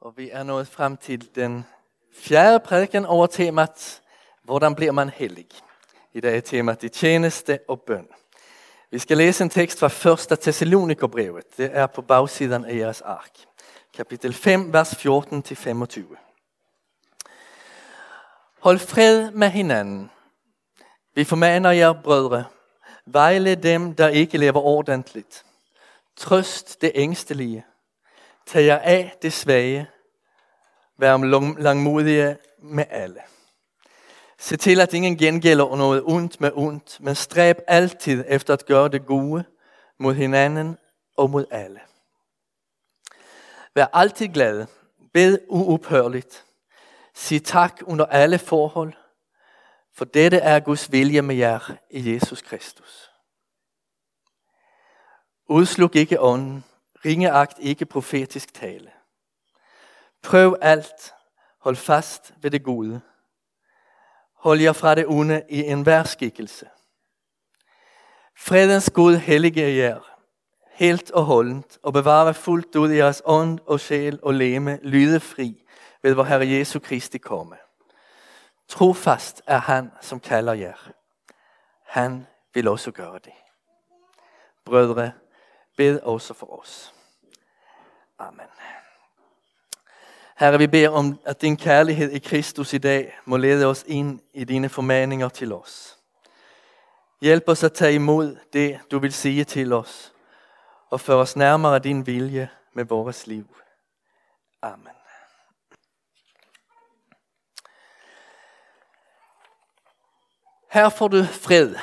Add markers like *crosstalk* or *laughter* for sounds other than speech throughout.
Og vi er nået frem til den fjerde prædiken over temat, hvordan bliver man hellig? I dag er temat i tjeneste og bøn. Vi skal læse en tekst fra 1. Thessalonikerbrevet. Det er på bagsiden af jeres ark. Kapitel 5, vers 14-25. Hold fred med hinanden. Vi formaner jer, brødre, vejle dem, der ikke lever ordentligt. Trøst det ængstelige. Tag jer af det svage. Vær langmodige med alle. Se til, at ingen gengælder noget ondt med ondt, men stræb altid efter at gøre det gode mod hinanden og mod alle. Vær altid glad. Bed uophørligt. Sig tak under alle forhold, for dette er Guds vilje med jer i Jesus Kristus. Udsluk ikke ånden, ringeagt ikke profetisk tale. Prøv alt, hold fast ved det gode. Hold jer fra det onde i enhver skikkelse. Fredens Gud hellige jer, helt og holdent, og bevare fuldt ud jeres ånd og sjæl og leme lyde fri ved vor Herre Jesu Kristi komme. Trofast er han, som kalder jer. Han vil også gøre det. Brødre, bed også for os. Amen. Herre, vi beder om, at din kærlighed i Kristus i dag må lede os ind i dine formaninger til os. Hjælp os at tage imod det, du vil sige til os, og før os nærmere din vilje med vores liv. Amen. Her får du fred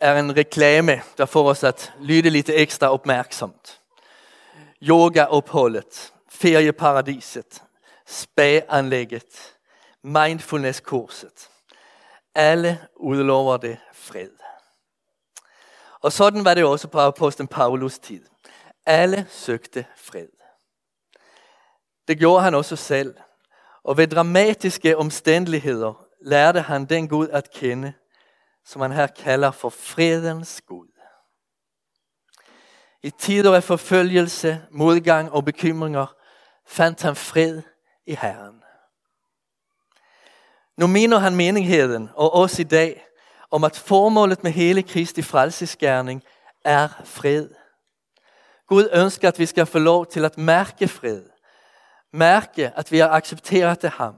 er en reklame, der får os at lytte lite ekstra opmærksomt. Yogaopholdet, ferieparadiset, spa-anlægget, mindfulness-kurset. Alle udlover det fred. Og sådan var det også på apostlen Paulus tid. Alle søgte fred. Det gjorde han også selv. Og ved dramatiske omstændigheder lærte han den Gud at kende, som han her kalder for fredens Gud. I tider af forfølgelse, modgang og bekymringer fandt han fred i Herren. Nu mener han menigheden og os i dag om at formålet med hele Kristi frelsesgærning er fred. Gud ønsker, at vi skal få lov til at mærke fred. Mærke, at vi har accepteret det ham.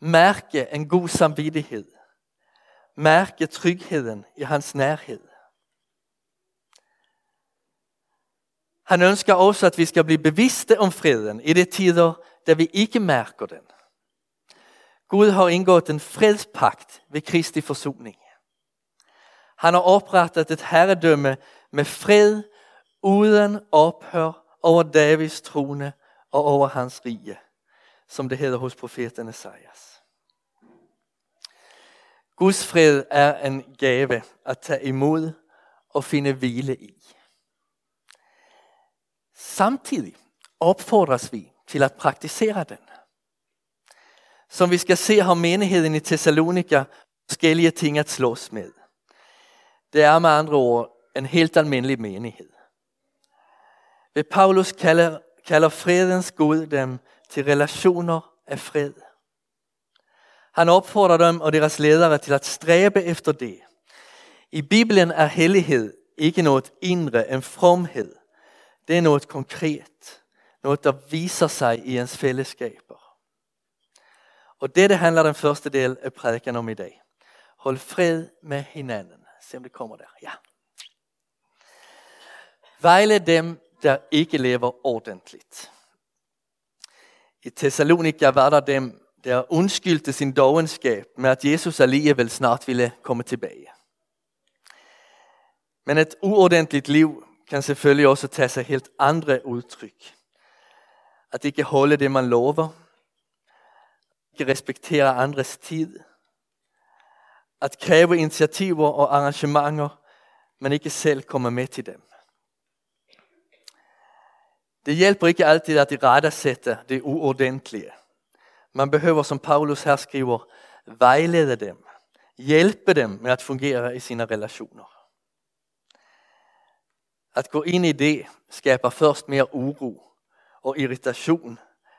Mærke en god samvittighed. Mærke trygheden i hans nærhed. Han ønsker også, at vi skal blive bevidste om freden i de tider, der vi ikke mærker den. Gud har indgået en fredspakt ved Kristi forsoning. Han har oprettet et herredømme med fred uden ophør over Davids trone og over hans rige, som det hedder hos profeten Esajas. Guds fred er en gave at tage imod og finde hvile i. Samtidig opfordres vi til at praktisere den. Som vi skal se har menigheden i Thessalonika forskellige ting at slås med. Det er med andre ord en helt almindelig menighed. Ved Paulus kalder, kalder fredens Gud dem til relationer af fred. Han opfordrer dem og deres ledere til at stræbe efter det. I Bibelen er hellighed ikke noget indre, en fromhed. Det er noget konkret. Noget, der viser sig i ens fællesskaber. Og det, det handler den første del af prædiken om i dag. Hold fred med hinanden. Se om det kommer der. Ja. Vejle dem, der ikke lever ordentligt. I Thessalonika var der dem, der undskyldte sin dogenskab med at Jesus alligevel snart ville komme tilbage. Men et uordentligt liv kan selvfølgelig også tage sig helt andre udtryk. At ikke holde det, man lover. Ikke respektere andres tid. At kræve initiativer og arrangementer, men ikke selv komme med til dem. Det hjælper ikke altid at rette sætte det uordentlige. Man behøver, som Paulus her skriver, vejlede dem. Hjælpe dem med at fungere i sine relationer. At gå ind i det skaber først mere uro og irritation,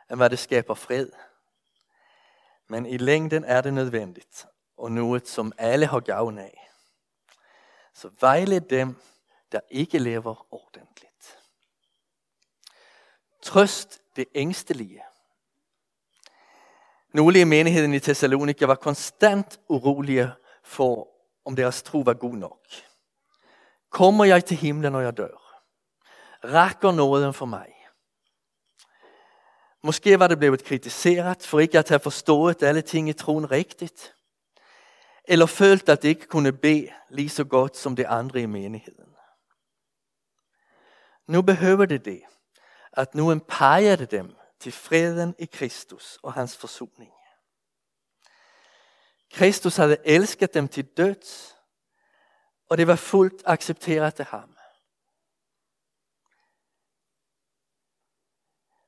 än vad det skapar fred. Men i längden är det nödvändigt och något som alla har gavn af. Så vejled dem, der ikke lever ordentligt. Trøst det ængstelige. Nogle i menigheden i Thessalonika var konstant urolige for, om deres tro var god nok. Kommer jeg til himlen, når jeg dør? Rækker nåden for mig? Måske var det blevet kritiseret for ikke at have forstået alle ting i troen rigtigt. Eller følt at det ikke kunne bede lige så godt som de andre i menigheden. Nu behøver det det, at nu peger dem til freden i Kristus og hans forsoning. Kristus havde elsket dem til døds, og det var fuldt accepteret af ham.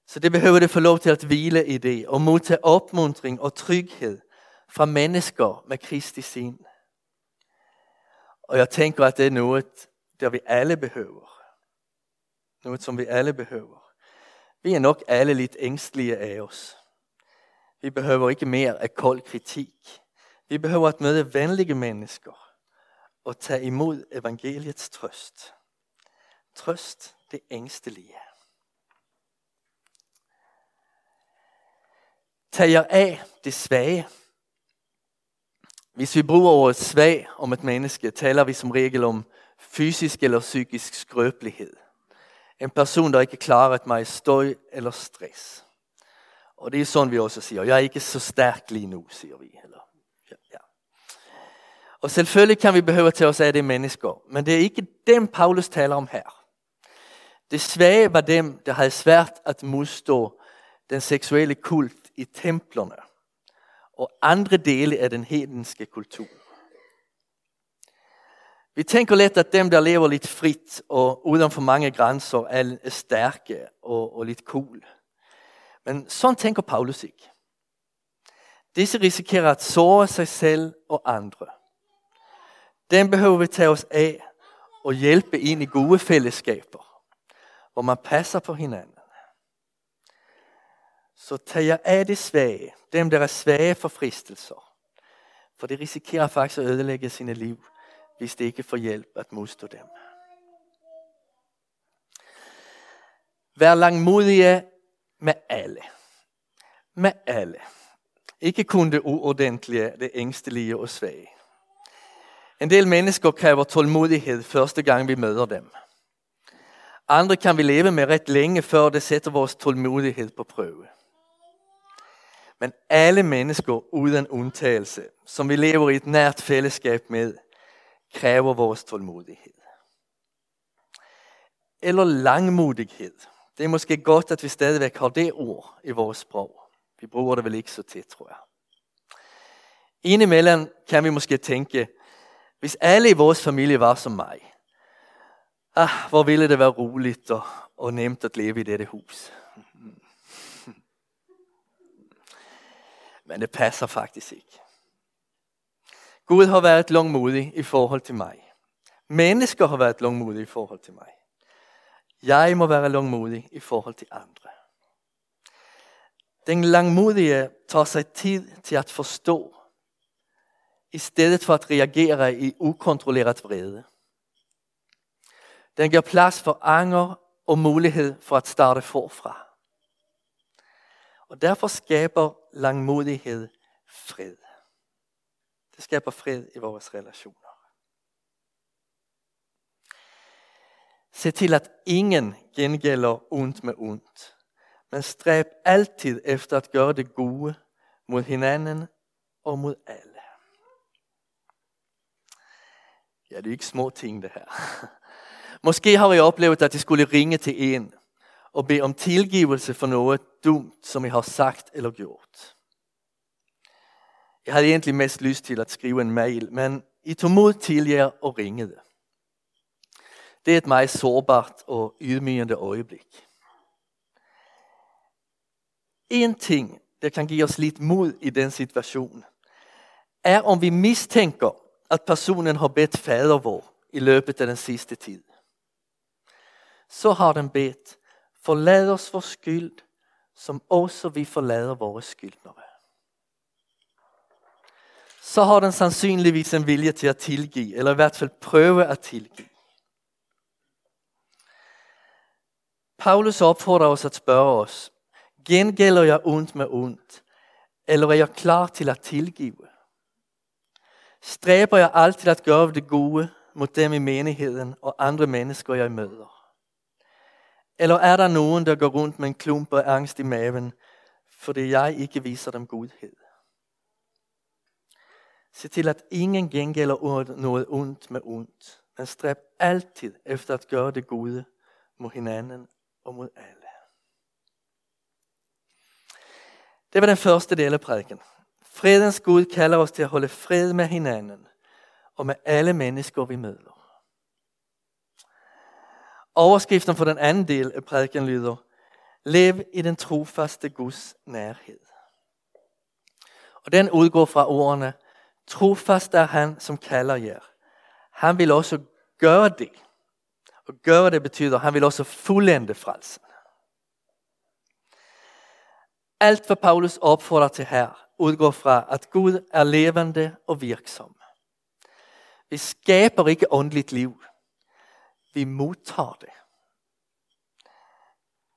Så det behöver det få lov til at hvile i det og modtage opmuntring og tryghed fra mennesker med Kristi sin. Og jeg tænker, at det er noget, der vi alle behøver. Noget, som vi alle behøver. Vi er nok alle lidt ængstlige af os. Vi behøver ikke mere af kold kritik. Vi behøver at møde venlige mennesker og tage imod evangeliets trøst. Trøst det ængstelige. Tag jer af det svage. Hvis vi bruger ordet svag om et menneske, taler vi som regel om fysisk eller psykisk skrøbelighed. En person, der ikke klaret mig i støj eller stress. Og det er sådan, vi også siger. Jeg er ikke så stærk lige nu, siger vi. Eller, ja, ja. Og selvfølgelig kan vi behøve til os af det mennesker, men det er ikke dem, Paulus taler om her. Det svage var dem, der havde svært at modstå den seksuelle kult i templerne og andre dele af den hedenske kultur. Vi tænker lätt at dem, der lever lidt frit og uden for mange grænser, er stærke og, og lidt cool. Men sådan tænker Paulus ikke. Disse risikerer at såre sig selv og andre. Dem behøver vi tage os af og hjælpe ind i gode fællesskaber, hvor man passer på hinanden. Så tag jer af det svage, dem der er svage for fristelser. For det risikerer faktisk at ødelægge sine liv hvis det ikke får hjælp at modstå dem. Vær langmodige med alle. Med alle. Ikke kun det uordentlige, det ængstelige og svage. En del mennesker kræver tålmodighed første gang vi møder dem. Andre kan vi leve med ret længe før det sætter vores tålmodighed på prøve. Men alle mennesker uden undtagelse, som vi lever i et nært fællesskab med, kræver vores tålmodighed. Eller langmodighed. Det er måske godt, at vi stadigvæk har det ord i vores sprog. Vi bruger det vel ikke så tit, tror jeg. Indimellem kan vi måske tænke, hvis alle i vores familie var som mig, ah, hvor ville det være roligt og, og nemt at leve i dette hus. *laughs* Men det passer faktisk ikke. Gud har været langmodig i forhold til mig. Mennesker har været langmodige i forhold til mig. Jeg må være langmodig i forhold til andre. Den langmodige tager sig tid til at forstå, i stedet for at reagere i ukontrolleret vrede. Den giver plads for anger og mulighed for at starte forfra. Og derfor skaber langmodighed fred. Det skaber fred i vores relationer. Se til at ingen gengælder ondt med ondt, men stræb altid efter at gøre det gode mod hinanden og mod alle. Ja, det er ikke små ting det her. Måske har I oplevet, at I skulle ringe til en og bede om tilgivelse for noget dumt, som I har sagt eller gjort. Jeg havde egentlig mest lyst til at skrive en mail, men I tog mod til jer og ringede. Det er et meget sårbart og ydmygende øjeblik. En ting, der kan give os lidt mod i den situation, er om vi mistænker, at personen har bedt fader vår i løbet af den sidste tid. Så har den bedt, forlad os vores skyld, som også vi forlader vores skyldnere. Så har den sandsynligvis en vilje til at tilgive, eller i hvert fald prøve at tilgive. Paulus opfordrer os at spørge os, gengælder jeg ondt med ondt, eller er jeg klar til at tilgive? Stræber jeg altid at gøre det gode mod dem i menigheden og andre mennesker, jeg møder? Eller er der nogen, der går rundt med en klump af angst i maven, fordi jeg ikke viser dem godhed? Se til, at ingen gengælder noget ondt med ondt, men stræb altid efter at gøre det gode mod hinanden og mod alle. Det var den første del af prædiken. Fredens Gud kalder os til at holde fred med hinanden og med alle mennesker, vi møder. Overskriften for den anden del af prædiken lyder, Lev i den trofaste Guds nærhed. Og den udgår fra ordene, trofast er han, som kalder jer. Han vil også gøre det. Og gøre det betyder, han vil også fuldende frelsen. Alt hvad Paulus opfordrer til her, udgår fra, at Gud er levende og virksom. Vi skaber ikke åndeligt liv. Vi modtager det.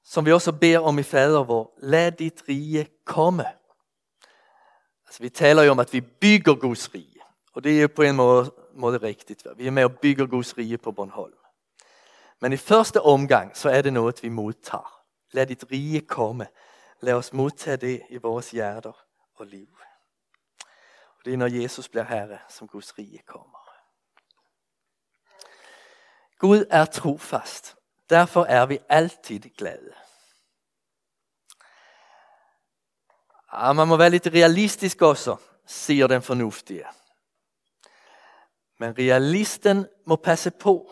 Som vi også beder om i fader vor, lad dit rige komme. Altså, vi taler jo om, at vi bygger Guds rige. Og det er på en måde, måde rigtigt. Vi er med og bygger Guds rige på Bornholm. Men i første omgang, så er det noget, vi modtager. Lad dit rige komme. Lad os modtage det i vores hjerter og liv. Og det er når Jesus bliver herre, som Guds rige kommer. Gud er trofast. Derfor er vi altid glade. Ja, man må være lidt realistisk også, siger den fornuftige. Men realisten må passe på.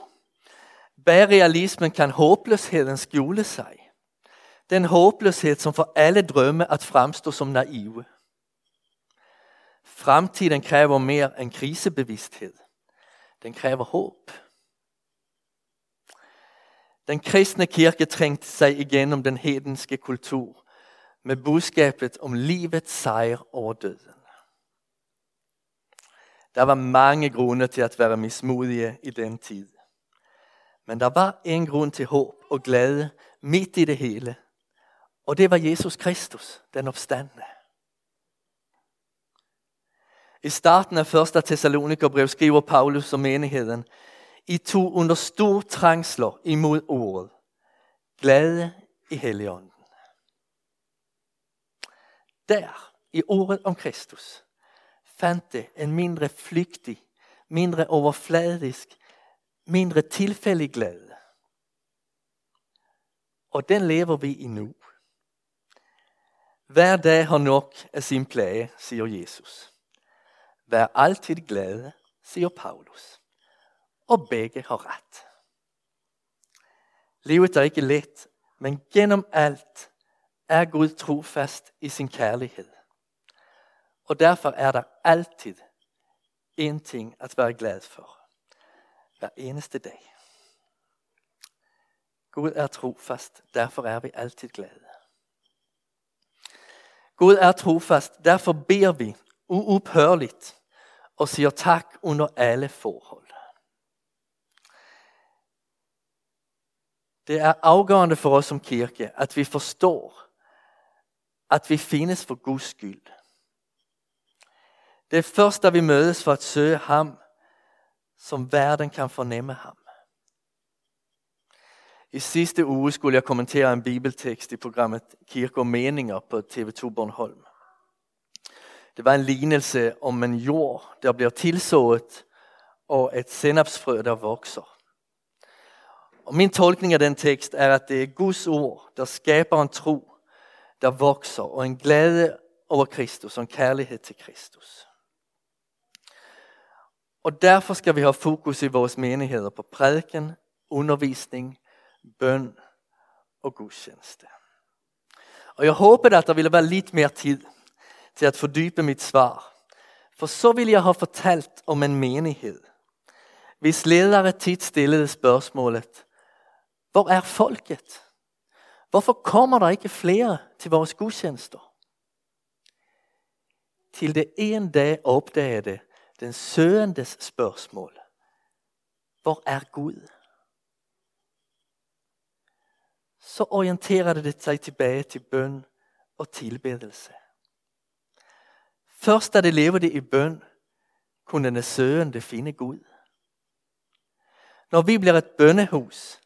Bag realismen kan håbløsheden skjule sig. Den håbløshed, som får alle drømme at fremstå som naive. Fremtiden kræver mere end krisebevidsthed. Den kræver håb. Den kristne kirke trængte sig igennem den hedenske kultur med budskabet om livets sejr over døden. Der var mange grunde til at være mismodige i den tid. Men der var en grund til håb og glæde midt i det hele. Og det var Jesus Kristus, den opstandne. I starten af 1. Thessalonikerbrev skriver Paulus om menigheden, I tog under stor trængsler imod ordet. Glæde i Helligånden. Der, i ordet om Kristus, fandt det en mindre flygtig, mindre overfladisk, mindre tilfældig glæde. Og den lever vi i nu. Hver dag har nok af sin plage, siger Jesus. Vær altid glade, siger Paulus. Og begge har ret. Livet er ikke let, men gennem alt er Gud trofast i sin kærlighed. Og derfor er der altid en ting at være glad for. Hver eneste dag. Gud er trofast, derfor er vi altid glade. Gud er trofast, derfor beder vi uophørligt og siger tak under alle forhold. Det er afgørende for os som kirke, at vi forstår, at vi findes for Guds skyld. Det er først, da vi mødes for at søge ham, som verden kan fornemme ham. I sidste uge skulle jeg kommentere en bibeltekst i programmet Kirke og Meninger på TV2 Bornholm. Det var en lignelse om en jord, der bliver tilsået, og et senapsfrø, der vokser. Og min tolkning af den tekst er, at det er Guds ord, der skaber en tro, der vokser, og en glæde over Kristus, og en kærlighed til Kristus. Og derfor skal vi have fokus i vores menigheder på prædiken, undervisning, bøn og gudstjeneste. Og jeg håber at der ville være lidt mere tid til at fordybe mit svar. For så vil jeg have fortalt om en menighed, hvis ledere tit stillede spørgsmålet, hvor er folket? Hvorfor kommer der ikke flere til vores gudstjenester? Til det en dag opdagede den søgendes spørgsmål. Hvor er Gud? Så orienterede det sig tilbage til bøn og tilbedelse. Først da det levede i bøn, kunne den søgende finde Gud. Når vi bliver et bønnehus,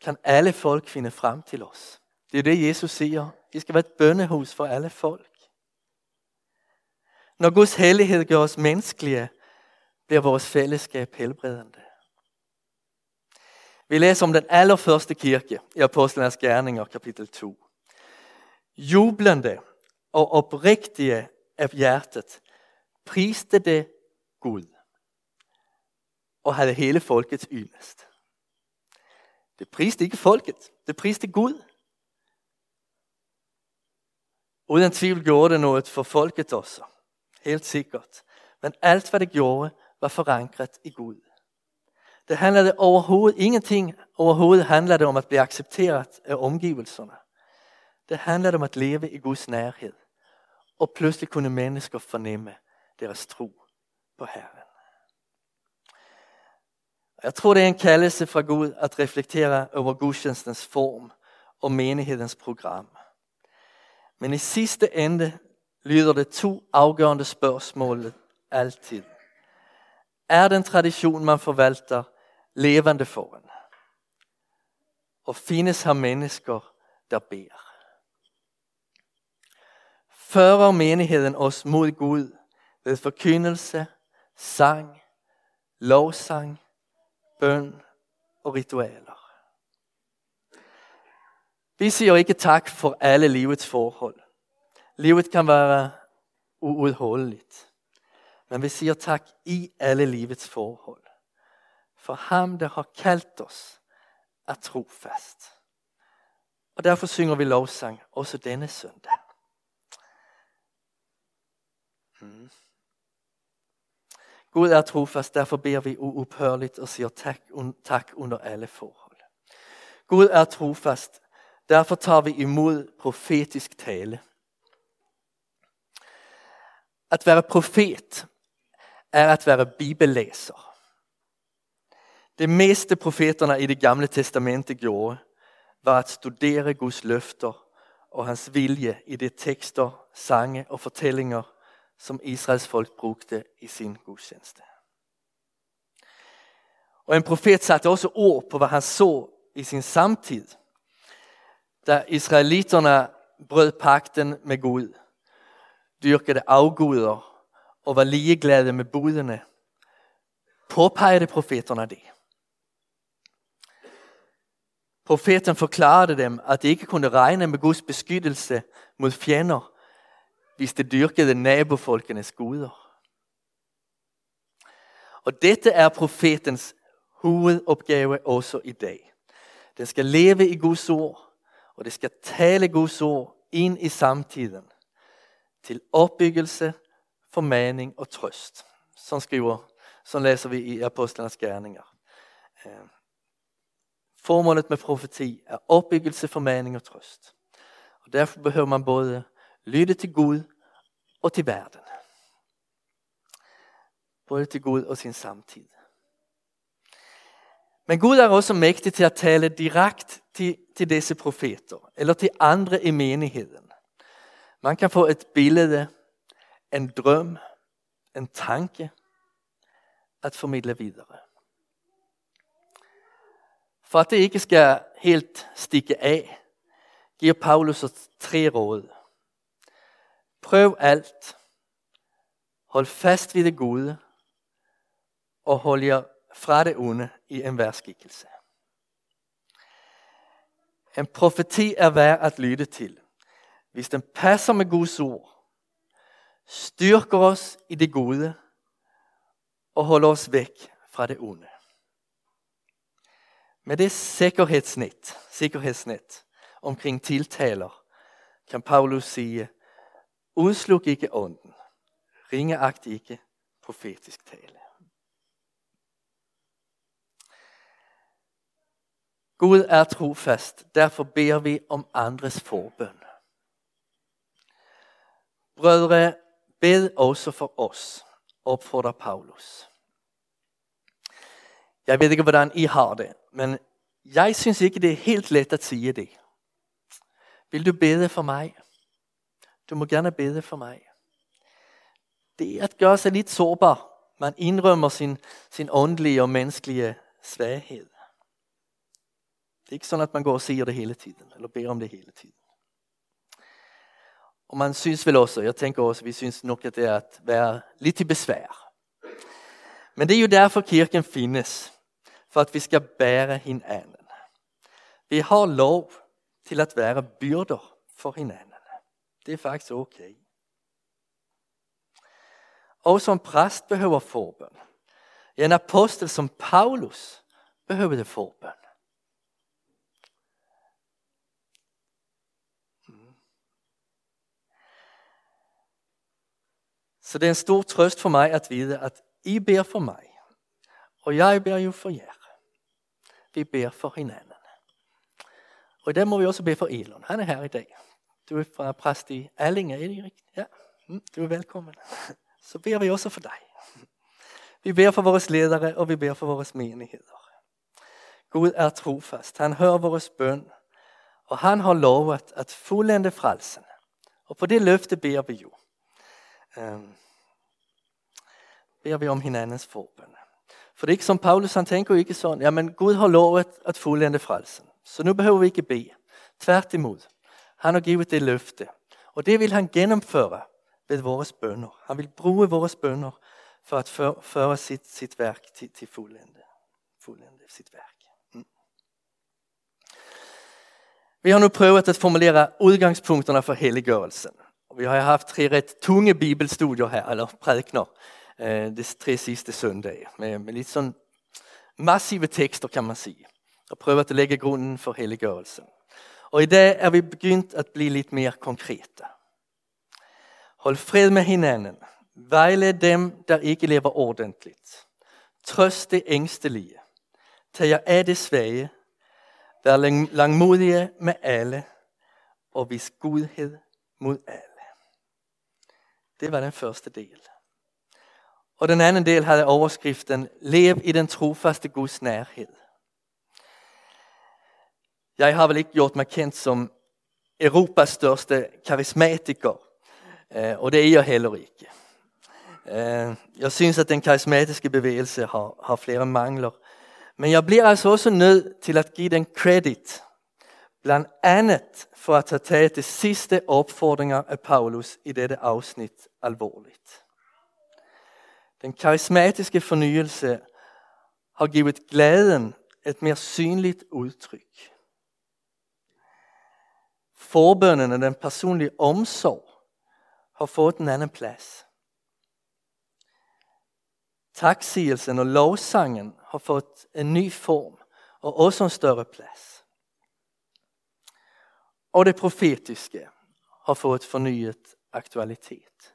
kan alle folk finde frem til os. Det er det, Jesus siger. Vi skal være et bønnehus for alle folk. Når Guds hellighed gør os menneskelige, bliver vores fællesskab helbredende. Vi læser om den allerførste kirke i Apostlenes Gerninger, kapitel 2. Jublende og oprigtige af hjertet priste det Gud og havde hele folkets yndest. Det priste ikke folket, det priste Gud. Uden tvivl gjorde det noget for folket også. Helt sikkert. Men alt hvad det gjorde, var forankret i Gud. Det handlede overhovedet ingenting overhovedet handlede om at blive accepteret af omgivelserne. Det handlede om at leve i Guds nærhed. Og pludselig kunne mennesker fornemme deres tro på Herren. Jeg tror det er en kaldelse fra Gud at reflektere over gudstjenestens form og menighedens program. Men i sidste ende lyder det to afgørende spørgsmål altid. Er den tradition, man forvalter, levende for en? Og findes her mennesker, der beder? Fører menigheden os mod Gud ved forkyndelse, sang, lovsang, bøn og ritualer. Vi siger ikke tak for alle livets forhold. Livet kan være uudholdeligt. Men vi siger tak i alle livets forhold. For ham, der har kaldt os, er trofast. Og derfor synger vi lovsang også denne søndag. Mm. Gud er trofast, derfor beder vi uophørligt og siger tak, tak under alle forhold. Gud er trofast, derfor tager vi imod profetisk tale. At være profet er at være bibellæser. Det meste profeterna i det gamle testamentet gjorde, var at studere Guds løfter og hans vilje i de tekster, sange og fortællinger, som Israels folk brugte i sin gudstjeneste. Og en profet satte også ord på, hvad han så i sin samtid. Da israeliterna brød pakten med Gud, dyrkede afguder og var ligeglade med budene, påpegede profeterna det. Profeten forklarede dem, at de ikke kunne regne med Guds beskyttelse mod fjender, hvis de dyrkede nabofolkenes guder. Og dette er profetens hovedopgave også i dag. Den skal leve i Guds ord, og det skal tale Guds ord ind i samtiden til opbyggelse, formaning og trøst. Sådan skriver, sådan læser vi i Apostlenes Gerninger. Øh, formålet med profeti er opbyggelse, formaning og trøst. Og derfor behøver man både lytte til Gud och till världen. Både till Gud och sin samtid. Men Gud är också mäktig till att tale direkt till, till dessa profeter, eller till andra i menigheten. Man kan få ett billede, en dröm, en tanke att förmedla vidare. För att det inte ska helt sticka av ger Paulus os tre råd. Prøv alt. Hold fast ved det gode. Og hold jer fra det onde i en værskikkelse. En profeti er værd at lytte til, hvis den passer med Guds ord, styrker os i det gode og holder os væk fra det onde. Med det sikkerhedsnet, sikkerhedsnet omkring tiltaler, kan Paulus sige, udsluk ikke ånden, ringeagt ikke profetisk tale. Gud er trofast, derfor beder vi om andres forbøn. Brødre, bed også for os, opfordrer Paulus. Jeg ved ikke, hvordan I har det, men jeg synes ikke, det er helt let at sige det. Vil du bede for mig? Du må gerne bede for mig. Det er at gøre sig lidt sårbar. Man indrømmer sin, sin åndelige og menneskelige svaghed. Det er ikke sådan, at man går og siger det hele tiden, eller beder om det hele tiden. Og man synes vel også, jeg tænker også, vi synes nok, at det er at være lidt i besvær. Men det er jo derfor kirken findes, for at vi skal bære hinanden. Vi har lov til at være byrder for hinanden. Det er faktisk okay. Og som præst behøver forbøn. En apostel som Paulus behøver det forbøn. Så det er en stor trøst for mig at vide, at I beder for mig. Og jeg beder jo for jer. Vi beder for hinanden. Og det må vi også bede for Elon. Han er her i dag. Du er fra præst i Allinge, er det rigtigt? Ja, mm, du er velkommen. Så beder vi også for dig. Vi beder for vores ledere, og vi beder for vores menigheder. Gud er trofast. Han hører vores bøn, og han har lovet at fuldende frelsen. Og på det løfte beder vi jo. Um, beder vi om hinandens forbøn. For det er ikke som Paulus, han tænker ikke sådan, ja men Gud har lovet at fuldende frelsen. Så nu behøver vi ikke bede. Tværtimod. Han har givet det løfte. Og det vil han gennemføre ved vores bønder. Han vil bruge vores bønder for at føre sit, sit værk til, til fuldende. fuldende sit værk. Mm. Vi har nu prøvet at formulere udgangspunkterne for helliggørelsen. Vi har haft tre ret tunge bibelstudier her, eller prædikner, eh, øh, de tre sidste søndage, med, med lidt sådan massive tekster kan man sige, og prøvet at lægge grunden for helliggørelsen. Og i dag er vi begyndt at blive lidt mere konkrete. Hold fred med hinanden. Vejled dem, der ikke lever ordentligt. Trøst det ængstelige. Tag jer af det svage. Vær langmodige med alle. Og vis godhed mod alle. Det var den første del. Og den anden del havde overskriften Lev i den trofaste Guds nærhed. Jeg har vel ikke gjort mig kendt som Europas største karismatiker. Eh, og det er jeg heller ikke. Eh, jeg synes, at den karismatiske bevægelse har, har flere mangler. Men jeg bliver altså også nødt til at give den credit. Blandt andet for at have taget de sidste opfordringer af Paulus i dette afsnit alvorligt. Den karismatiske fornyelse har givet glæden et mere synligt udtryk. Forbønnen og den personlige omsorg har fået en anden plads. Taksigelsen og lovsangen har fået en ny form og også en større plads. Og det profetiske har fået fornyet aktualitet.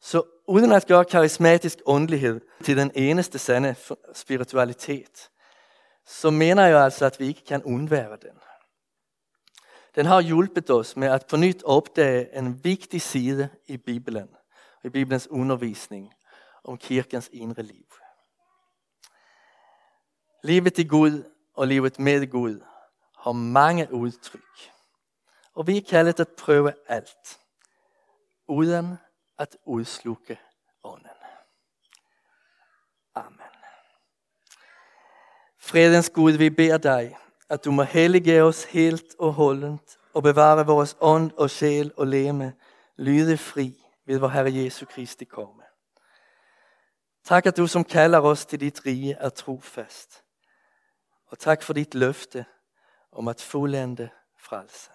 Så uden at gøre karismatisk åndelighed til den eneste sande spiritualitet, så mener jeg altså, at vi ikke kan undvære den. Den har hjulpet os med at på nytt opdage en vigtig side i Bibelen, i Bibelens undervisning om kirkens inre liv. Livet i Gud og livet med Gud har mange udtryk. Og vi er kaldet at prøve alt, uden at udslukke ånden. Amen. Fredens Gud, vi beder dig, at du må hellige os helt og holdent og bevare vores ånd og sjæl og leme lyde fri ved vor Herre Jesu Kristi komme. Tak at du som kalder os til dit rige er trofast. Og tak for dit løfte om at fuldende frelse.